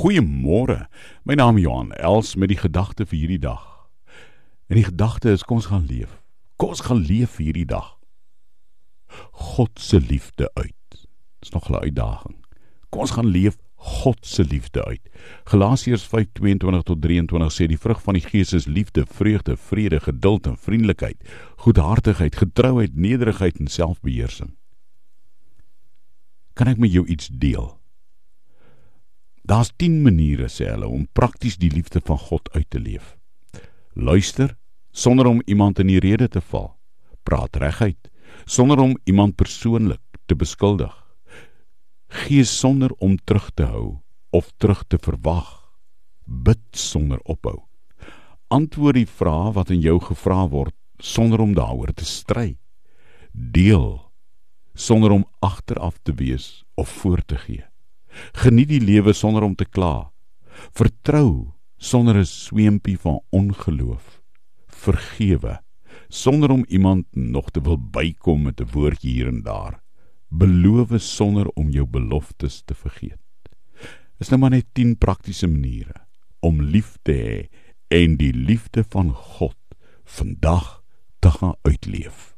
Goeiemôre. My naam is Johan Els met die gedagte vir hierdie dag. En die gedagte is kom ons gaan leef. Kom ons gaan leef hierdie dag. God se liefde uit. Dis nog 'n uitdaging. Kom ons gaan leef God se liefde uit. Galasiërs 5:22 tot 23 sê die vrug van die Gees is liefde, vreugde, vrede, geduld en vriendelikheid, goedhartigheid, getrouheid, nederigheid en selfbeheersing. Kan ek met jou iets deel? Daar's 10 maniere sê hulle om prakties die liefde van God uit te leef. Luister sonder om iemand in die rede te val. Praat reguit sonder om iemand persoonlik te beskuldig. Gee sonder om terug te hou of terug te verwag. Bid sonder ophou. Antwoord die vrae wat aan jou gevra word sonder om daaroor te stry. Deel sonder om agteraf te wees of voor te gee. Geniet die lewe sonder om te kla. Vertrou sonder 'n sweempie van ongeloof. Vergewe sonder om iemand nog te wil bykom met 'n woordjie hier en daar. Beloof sonder om jou beloftes te vergeet. Is nou maar net 10 praktiese maniere om lief te hê en die liefde van God vandag te gaan uitleef.